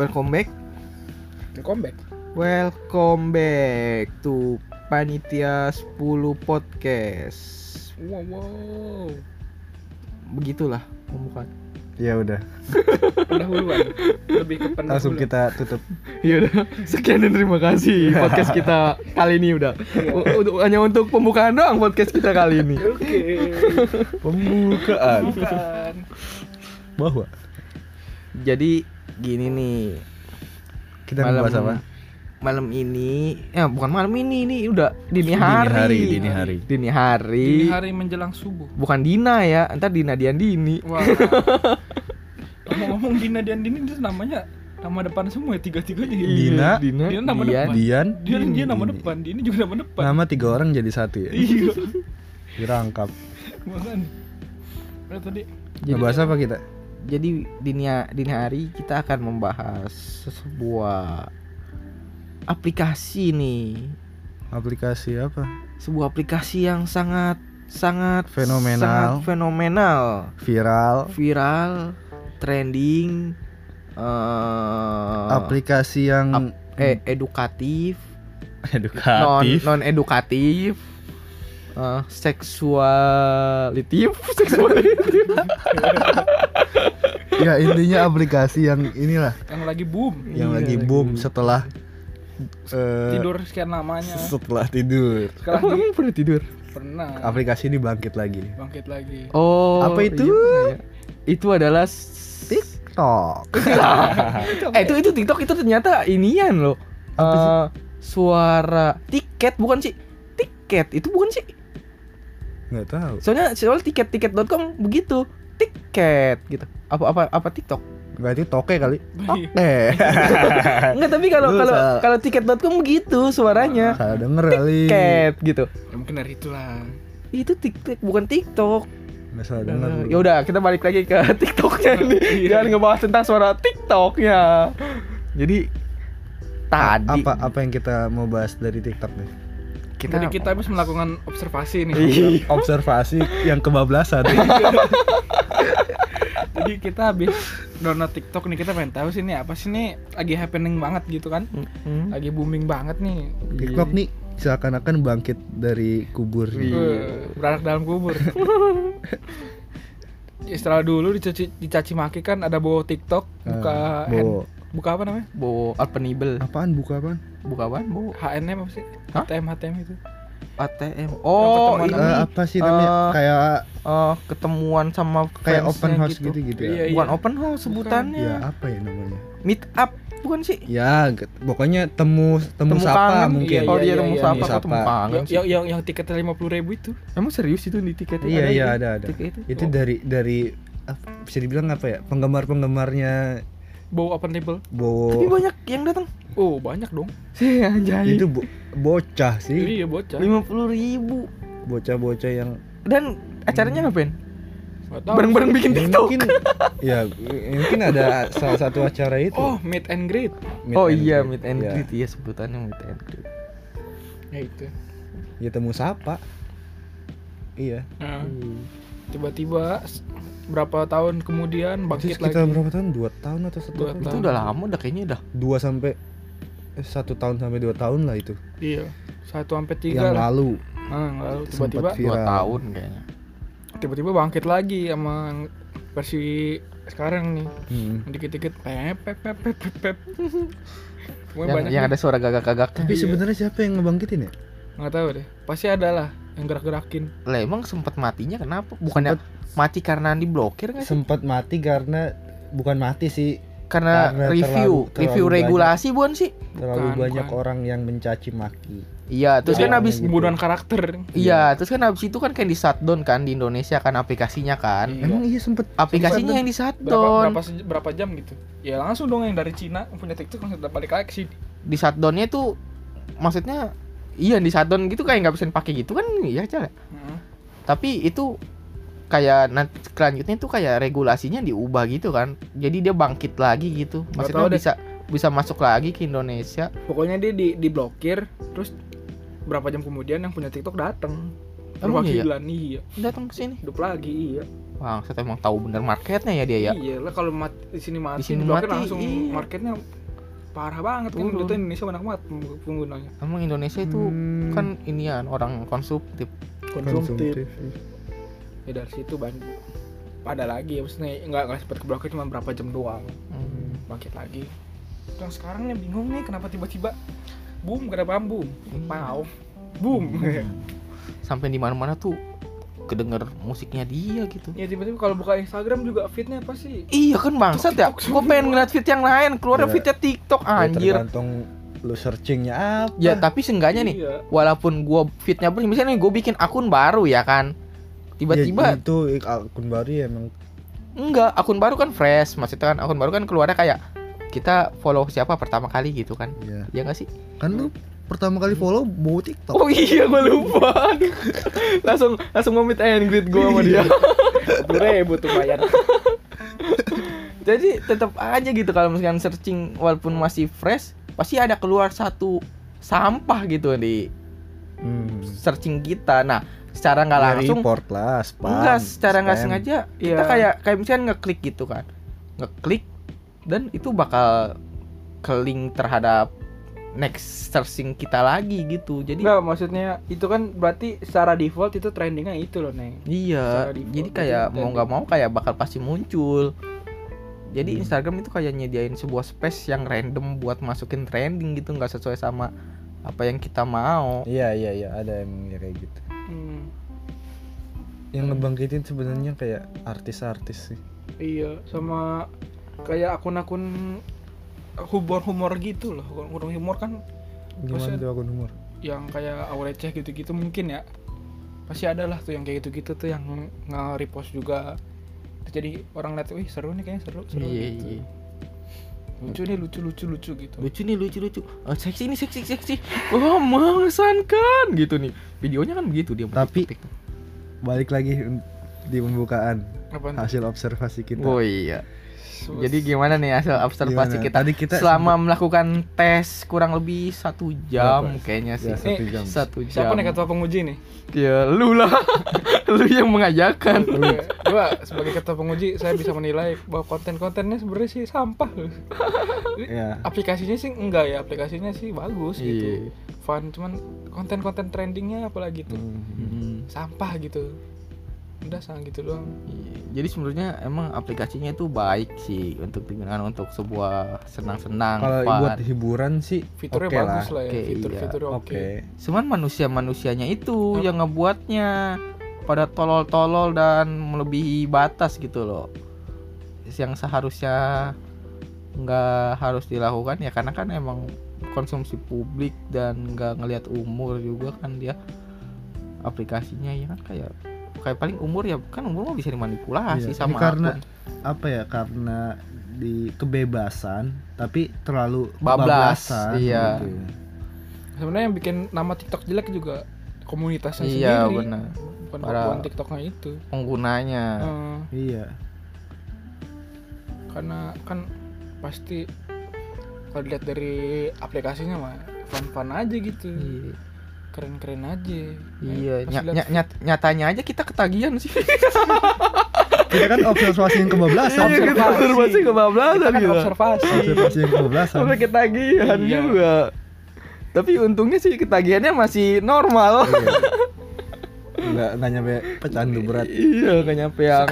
Welcome back. Welcome back. Welcome back to Panitia 10 Podcast. Wow, wow. Begitulah pembukaan. Ya udah, Pendahuluan. Lebih ke pendahuluan. langsung kita tutup. Ya udah, sekian dan terima kasih podcast kita kali ini udah. U- untuk- hanya untuk pembukaan doang podcast kita kali ini. Oke. Pembukaan bahwa Jadi gini nih. kita membahas apa? Malam ini, ya bukan malam ini, ini udah dini Dini hari. hari, dini hari. Dini hari. Dini hari menjelang subuh. Bukan Dina ya, ntar Dina Dian Dini. Wah. Ngomong-ngomong Dina dan Dini itu namanya nama depan semua ya tiga-tiganya. ya? Dina, Dina, Dina nama Dian. depan. Dian, Dia dia nama Dini. depan, Dini juga nama depan. nama tiga orang jadi satu ya. Iya. Dirangkap. Makanya. Nah, tadi Jadi- Ngebahas apa kita? Jadi dini dini hari kita akan membahas sebuah aplikasi nih, Aplikasi apa? sebuah aplikasi yang sangat sangat Fenomenal. sangat fenomenal, Viral. viral, trending, eh, Aplikasi yang ap- eh, edukatif, non edukatif. non edukatif, eh, seksualitif, seksualitif. ya intinya aplikasi yang inilah yang lagi boom. yang Iya, lagi lagi boom boom. setelah eh, Tidur sekian lamanya. setelah tidur. Oh, kamu pernah tidur? pernah Aplikasi ini bangkit lagi. bangkit lagi. Oh, Apa itu? iya pernah ya. Itu adalah TikTok. eh itu itu TikTok itu ternyata inian loh. Eh, suara tiket bukan sih? Tiket itu bukan sih? Nggak tahu. Soalnya soal tiket-tiket.com begitu. Tiket gitu. Apa apa apa TikTok? Berarti toke kali. Eh. Enggak, tapi kalau kalau kalau tiket.com begitu suaranya. Salah denger kali. Tiket gitu. Ya, mungkin dari itulah. Itu TikTok bukan TikTok. Nggak salah ya udah kita balik lagi ke TikToknya ini. Jangan ngebahas tentang suara TikToknya. Jadi tadi apa apa yang kita mau bahas dari TikTok nih? kita, Tadi kita habis melakukan observasi nih. Iya. Observasi yang kebablasan. Jadi kita habis download TikTok nih kita pengen tahu sih nih apa sih nih lagi happening banget gitu kan. Lagi booming banget nih. TikTok nih seakan-akan bangkit dari kubur. Iya. Beranak dalam kubur. Ya, Setelah dulu dicaci, dicaci maki kan ada bawa TikTok buka Eh, hand, buka apa namanya? Bo penibel apaan buka apaan? buka apaan Bo HNM apa sih? Hah? HTM HTM itu. ATM oh ini Eh, apa sih namanya? eh, kayak eh, ketemuan sama kayak open house gitu gitu, Iya, ya. bukan iya. open house sebutannya Ya apa ya namanya? meet up bukan sih Ya, pokoknya temu temu, Temu sapa kangen. mungkin. Iya, oh dia iya, temu iya, sapa iya. kok temu Sapa. kangen Yang, yang, yang, tiketnya lima puluh ribu itu. emang serius itu di tiketnya Iya, iya itu? ada ada. Tiket itu Itu Oh. dari dari ah, bisa dibilang apa ya? Penggemar-penggemarnya Bawa open table. tapi Bowo. banyak yang datang Oh banyak dong. sih anjay Itu bo- bocah sih. Iya bocah. lima puluh ribu Bocah-bocah yang dan acaranya ngapain. Bareng-bareng bikin Ya, TikTok mungkin ya mungkin ada salah satu acara itu. Oh meet and greet. Meet oh and iya greet. meet and Ya. greet iya sebutannya meet and greet Ya itu. Ya temu sapa. Iya. Nah, tiba-tiba berapa tahun kemudian Itu bangkit sekitar lagi. berapa tahun? Dua tahun atau satu tahun? itu udah lama udah kayaknya udah Dua sampai eh, satu tahun sampai dua tahun lah itu. Iya. Satu sampai tiga yang lah. lalu Nah, lalu tiba-tiba dua viral. tahun kayaknya tiba-tiba bangkit lagi sama versi sekarang nih. Hmm. Dikit-dikit pep pep pep pep pep. yang, banyak yang ada suara gagak-gagak Tapi Iya. sebenarnya siapa yang ngebangkitin ya? nggak tahu deh. Pasti ada lah yang gerak-gerakin. lah emang sempat matinya kenapa bukannya mati karena diblokir nggak sih Sempat mati karena bukan mati sih, karena, Karena review terlalu- review terlalu regulasi bukan sih terlalu Bukan, banyak bukan. orang yang mencaci maki. Iya terus Jadi, kan habis gitu. pembunuhan karakter. iya terus kan habis itu kan kayak di shutdown kan di Indonesia kan aplikasinya kan Iya. Emang iya sempet aplikasinya yang di berapa shutdown berapa se- berapa jam gitu ya langsung dong yang dari Cina punya TikTok langsung balik lagi sini di shutdownnya tuh maksudnya iya di shutdown gitu kayak nggak bisa dipakai gitu kan iya aja Heeh. tapi itu kayak nanti selanjutnya tuh kayak regulasinya diubah gitu kan jadi dia bangkit lagi gitu maksudnya deh. bisa bisa masuk lagi ke Indonesia pokoknya dia di diblokir terus berapa jam kemudian yang punya TikTok datang Emang iya? perwakilan iya datang ke sini hidup lagi iya Bang, saya emang tahu bener marketnya ya dia ya. Iya lah kalau mat, di sini mati, Di sini mati, langsung iya. marketnya parah banget kan. Tuh Indonesia banyak banget peng- penggunanya. Emang Indonesia itu Hmm. kan inian orang konsumtif. Konsumtif. Ya dari situ ban ada lagi ya maksudnya nggak nggak sempat keblokir cuma berapa jam doang Hmm. bangkit lagi yang sekarang nih bingung nih kenapa tiba-tiba boom boom Iya. pau boom Sampai di mana-mana tuh kedenger musiknya dia gitu. ya tiba-tiba kalau buka Instagram juga fitnya apa sih Iya kan bangsat ya. Gue pengen ngeliat fit yang lain, keluar Iya. fitnya TikTok Ya, anjir. tergantung lu searchingnya apa Ya tapi seenggaknya nih, Iya. walaupun gua fitnya bersih, misalnya gue bikin akun baru ya kan, tiba-tiba Ya, itu akun baru ya emang enggak akun baru kan fresh, maksudnya kan akun baru kan keluarnya kayak kita follow siapa pertama kali gitu kan, ya ya nggak sih? kan lu pertama kali follow bawa TikTok Oh iya gue lupa, langsung langsung mau meet and greet gue sama dia. dua ribu tuh bayar Jadi tetap aja gitu kalau misalkan searching walaupun masih fresh, pasti ada keluar satu sampah gitu di hmm. searching kita. Nah, secara nggak Ya, langsung report lah spam enggak secara nggak sengaja kita Iya. kayak kayak misalnya ngeklik gitu kan ngeklik dan itu bakal ke link terhadap next searching kita lagi gitu. Jadi Enggak maksudnya itu kan berarti secara default itu trendingnya itu loh neng. Iya jadi itu kayak mau nggak mau kayak bakal pasti muncul. Jadi Hmm. Instagram itu kayak nyediain sebuah space yang random buat masukin trending gitu nggak sesuai sama apa yang kita mau. Iya iya iya ada emang ya kayak gitu. Hmm, yang ngebangkitin sebenarnya kayak artis-artis sih. Iya sama kayak akun-akun humor-humor gitu loh. Akun humor kan gimana tuh akun humor? yang kayak receh gitu-gitu mungkin ya. Pasti ada lah tuh yang kayak gitu-gitu tuh yang nge-repost juga. Terus jadi orang lihat wih seru nih kayaknya seru seru. Iya gitu. iya. Lucu nih lucu lucu lucu gitu. Lucu nih lucu lucu. Oh, seksi nih seksi seksi. Wah mengesankan gitu nih. Videonya kan begitu dia Tapi- TikTok. balik lagi di pembukaan apa hasil observasi kita. Oh iya jadi gimana nih hasil observasi Gimana? kita? Tadi kita selama melakukan tes kurang lebih satu jam Berapa? kayaknya sih. Ya, satu Eh, jam. Satu jam. siapa nih ketua penguji nih? Ya lu lah. Lu yang mengajarkan. Gua- gua sebagai ketua penguji saya bisa menilai bahwa konten-kontennya sebenarnya sih sampah loh. ya. aplikasinya sih enggak ya aplikasinya sih bagus Iya. gitu. Fun cuman konten-konten trendingnya apalagi tuh. Hmm, sampah gitu udah sama gitu doang iya. jadi sebenarnya emang aplikasinya itu baik sih untuk digunakan untuk sebuah senang-senang kalau buat hiburan sih fiturnya oke bagus lah, ya Oke, fitur-fiturnya oke oke Cuman manusia-manusianya itu Apa? yang ngebuatnya pada tolol-tolol dan melebihi batas gitu loh. Yang seharusnya nggak harus dilakukan ya karena kan emang konsumsi publik dan nggak ngelihat umur juga kan dia aplikasinya ya kan kayak kayak paling umur ya kan umur mah bisa dimanipulasi Iya, sama ini karena akun. apa ya karena di kebebasan tapi terlalu Bablas, iya. gitu ya. sebenarnya yang bikin nama TikTok jelek juga komunitasnya iya sendiri benar bukan Para- TikToknya itu penggunanya Eh, iya karena kan pasti kalau dilihat dari aplikasinya mah fun-fun aja gitu Iya. Keren-keren aja Iya, ny- ny- nyat- nyatanya aja kita ketagihan sih. kita kan observasi yang kebablasan Iya, kita observasi kebablasan kita kan observasi observasi yang kebablasan Sampai ketagihan Iya. juga. Tapi untungnya sih ketagihannya masih normal. Iya. nggak nggak nyampe pecandu berat iya, nggak nyampe yang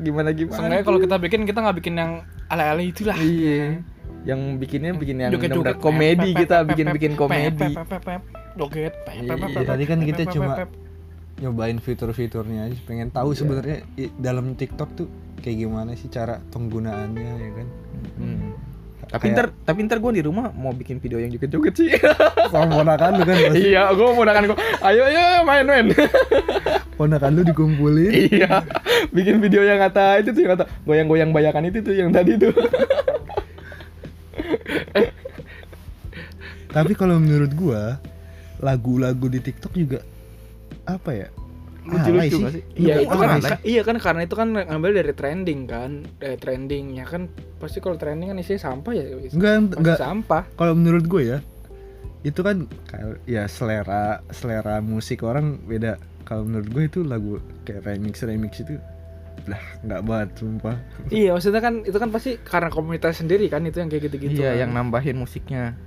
gimana gimana. Seenggaknya kalau kita bikin kita nggak bikin yang ala-ala itulah iya. Yang bikinnya bikin yang komedi pep, kita pep, bikin-bikin pep, komedi. Joget pep, Iya, iya. Tadi kan kita cuma nyobain fitur-fiturnya aja pengen tahu Iya. sebenarnya dalam TikTok tuh kayak gimana sih cara penggunaannya ya kan Hmm. Tapi Kayak- ntar, tapi ntar gue di rumah mau bikin video yang joget-joget sih. sama ponakan lu kan pasti iya, gue mau nakan gue. Ayo, ayo, main, main. ponakan lu dikumpulin iya bikin video yang kata itu tuh yang kata goyang-goyang bayakan itu tuh yang tadi tuh tapi kalau menurut gua lagu-lagu di TikTok juga apa ya lucu-lucu nggak sih? Iya itu kan, alay. iya kan karena itu kan ngambil dari trending kan, dari trendingnya kan pasti kalau trending kan isinya sampah ya, enggak enggak sampah. kalau menurut gue ya itu kan ya selera selera musik orang beda kalau menurut gue itu lagu kayak remix remix itu lah nggak banget sumpah iya maksudnya kan itu kan pasti karena komunitas sendiri kan itu yang kayak gitu-gitu iya kan. yang nambahin musiknya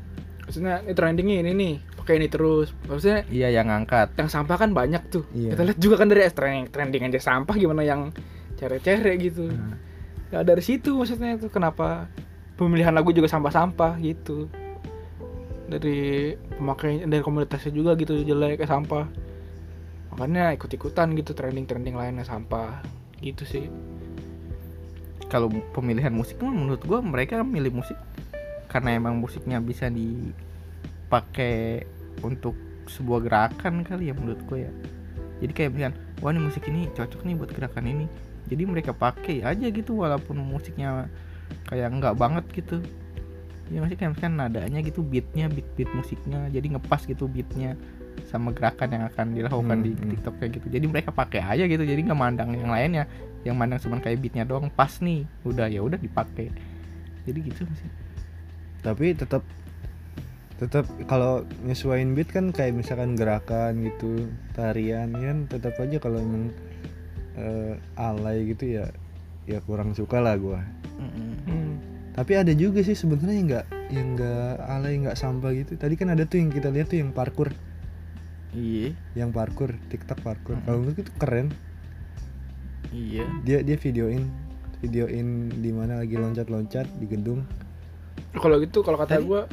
maksudnya ini trendingnya ini nih pakai ini terus. Maksudnya iya yang ngangkat yang sampah kan banyak tuh. Iya. kita lihat juga kan dari trending trending aja sampah gimana yang cere-cere gitu. Nah. ya dari situ maksudnya itu kenapa pemilihan lagu juga sampah-sampah gitu. Dari pemakai dari komunitasnya juga gitu jelek kayak sampah. Makanya ikut-ikutan gitu trending-trending lainnya sampah gitu sih. Kalau pemilihan musik mah menurut gua mereka milih musik karena emang musiknya bisa dipakai untuk sebuah gerakan kali ya menurut gua ya. Jadi kayak misalkan wah ini musik ini cocok nih buat gerakan ini. Jadi mereka pakai aja gitu walaupun musiknya kayak enggak banget gitu. Ya masih kayak misalkan nadanya gitu beatnya beat beat musiknya. Jadi ngepas gitu beatnya sama gerakan yang akan dilakukan Hmm, di hmm. TikTok kayak gitu. Jadi mereka pakai aja gitu. Jadi nggak mandang yang lainnya. Yang mandang cuma kayak beatnya doang pas nih. Udah ya udah dipakai. Jadi gitu sih tapi tetap tetap kalau nyesuaiin beat kan kayak misalkan gerakan gitu tarian kan tetap aja kalau emang eh, alay gitu ya ya kurang suka lah gua. Mm-mm. hmm. tapi ada juga sih sebenarnya yang nggak yang nggak alay nggak sampah gitu. Tadi kan ada tuh yang kita lihat tuh yang parkur iya. Yang parkur TikTok parkur Mm-mm. kalau menurut itu keren. Iya. Dia dia videoin videoin di mana lagi loncat-loncat di gedung kalau gitu kalau kata gua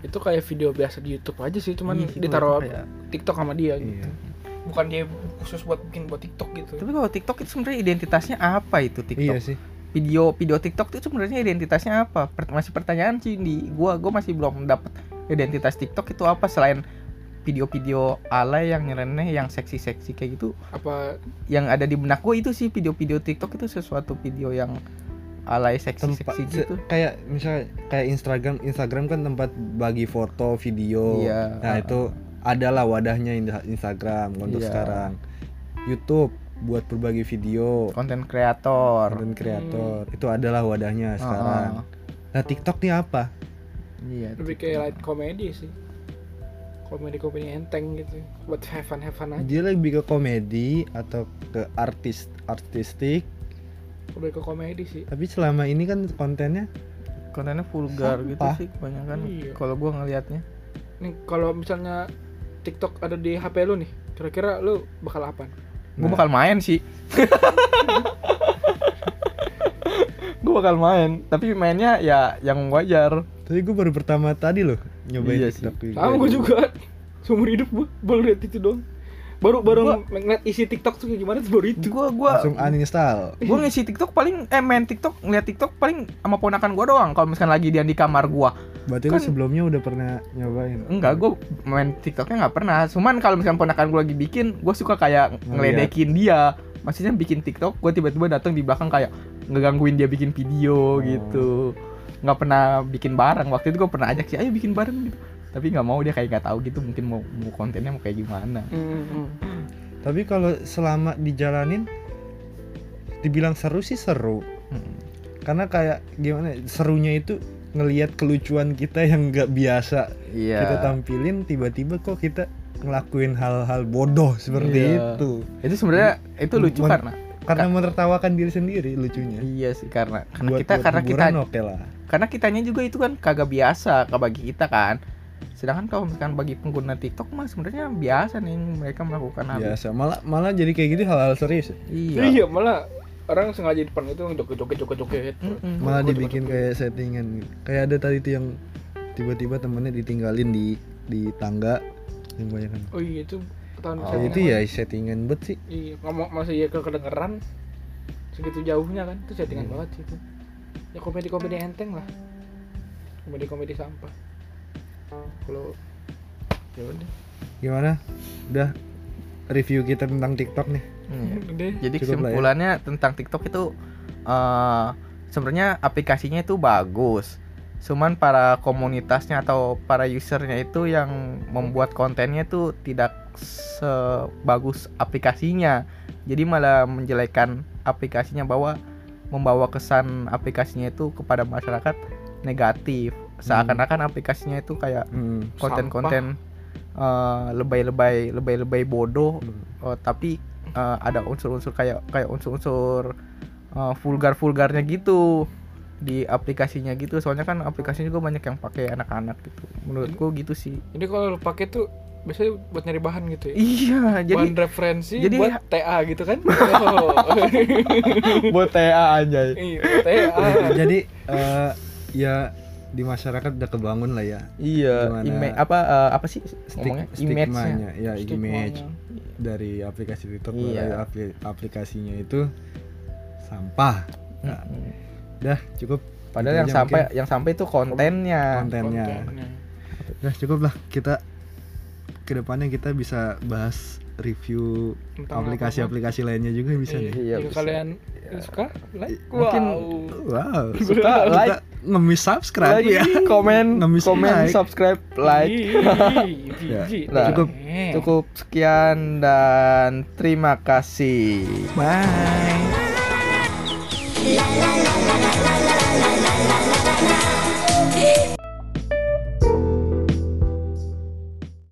itu kayak video biasa di YouTube aja sih cuman Iya ditaruh kayak- TikTok sama dia gitu. Iya. bukan dia khusus buat bikin buat TikTok gitu. Tapi kalau TikTok itu sebenarnya identitasnya apa itu TikTok? Iya sih. Video video TikTok itu sebenarnya identitasnya apa? Per- masih pertanyaan sih di gua gua masih belum dapat identitas TikTok itu apa selain video-video alay yang nyeleneh yang seksi-seksi kayak gitu. Apa? Yang ada di benak gua itu sih video-video TikTok itu sesuatu video yang alay tempat seksi-seksi gitu. kayak misal kayak Instagram Instagram kan tempat bagi foto video. Iya. nah itu adalah wadahnya Instagram untuk Iya. sekarang. YouTube buat berbagi video. Konten kreator. Konten kreator. Itu adalah wadahnya sekarang. Heeh. nah TikTok nih apa? Iya lebih kayak light comedy sih. Komedi komedi enteng gitu. Buat have fun have fun aja. Dia lebih ke komedi atau ke artis artistik lebih ke komedi sih tapi selama ini kan kontennya kontennya vulgar gitu Sampah. sih kebanyakan Iya. kalau gua ngelihatnya nih kalau misalnya TikTok ada di HP lu nih kira-kira lu bakal apa gua Nah. bakal main sih gua bakal main tapi mainnya ya yang wajar tapi gue baru pertama tadi loh nyobain Iya sih. TikTok sama gue juga seumur hidup gue baru lihat itu doang baru baru Gua- ngeliat isi TikTok tuh kayak gimana tuh baru itu. Gua gua langsung uninstall. gue ngisi TikTok paling eh main TikTok ngeliat TikTok paling sama ponakan gue doang kalau misalkan lagi dia di kamar gua. Berarti lu Kan- sebelumnya udah pernah nyobain? Enggak gue main TikToknya nggak pernah. Cuman kalau misalkan ponakan gue lagi bikin gue suka kayak Ngeliat. ngeledekin dia. Maksudnya bikin TikTok gue tiba-tiba datang di belakang kayak ngegangguin dia bikin video Oh. gitu. Nggak pernah bikin bareng. Waktu itu gue pernah ajak sih ayo bikin bareng gitu tapi nggak mau dia kayak nggak tahu gitu mungkin mau, mau kontennya mau kayak gimana Hmm, hmm. Tapi kalau selama dijalanin dibilang seru sih seru. Hmm. Karena kayak gimana serunya itu ngelihat kelucuan kita yang nggak biasa iya kita tampilin tiba-tiba kok kita ngelakuin hal-hal bodoh seperti Iya. itu. itu sebenarnya itu lucu Men- karena Karena menertawakan diri sendiri lucunya. iya sih karena karena Buat- kita buat karena kita oke lah. karena kitanya juga itu kan kagak biasa bagi kita kan sedangkan kalau misalkan bagi pengguna TikTok mah sebenarnya biasa nih mereka melakukan hal Biasa. Malah malah jadi kayak gitu hal-hal serius. iya iya malah orang sengaja di depan itu joget joget joget joget Mm-mm. Malah dibikin kayak settingan. Kayak ada tadi tuh yang tiba-tiba temennya ditinggalin di di tangga yang banyak kan. oh iya itu tahun Oh. Itu ya settingan bet sih. iya ngomong masih ya ke kedengeran segitu jauhnya kan itu settingan Iya. banget sih itu ya komedi komedi enteng lah komedi komedi sampah kalau ya udah Gimana? Udah review kita tentang TikTok nih. Iya. deh jadi Cukup ya. kesimpulannya tentang TikTok itu eh sebenarnya aplikasinya itu bagus cuman para komunitasnya atau para usernya itu yang membuat kontennya itu tidak sebagus aplikasinya jadi malah menjelekkan aplikasinya bahwa membawa kesan aplikasinya itu kepada masyarakat negatif seakan-akan aplikasinya itu kayak Hmm. konten-konten eh, lebay-lebay lebay-lebay bodoh eh, tapi eh, ada unsur-unsur kayak kayak unsur-unsur eh, vulgar-vulgarnya gitu di aplikasinya gitu soalnya kan aplikasinya juga banyak yang pakai anak-anak gitu menurutku gitu sih Jadi kalau lu pakai tuh biasanya buat nyari bahan gitu ya. iya jadi bahan referensi jadi- buat TA gitu kan. Oh. buat TA aja Iya, TA. jadi eh, ya di masyarakat udah kebangun lah ya. Iya Gimana? image apa eh, apa sih? Stik- ngomongnya? Image-nya? ya image. Stigmanya. dari aplikasi TikTok Iya. dari apli- aplikasinya itu sampah. Nah, Mm-mm. dah cukup. Padahal yang sampai mungkin. yang sampai itu kontennya. Kontennya. Kontennya. dah cukup lah. Kita ke depannya kita bisa bahas review Tentang aplikasi-aplikasi lainnya juga bisa Iya, nih. Iya, Jika bisa. kalian suka, like, Mungkin wow. wow Suka, like. Ngemis subscribe Like, ya komen Ngemis komen like. subscribe like Ya, nah, cukup. Cukup sekian dan terima kasih bye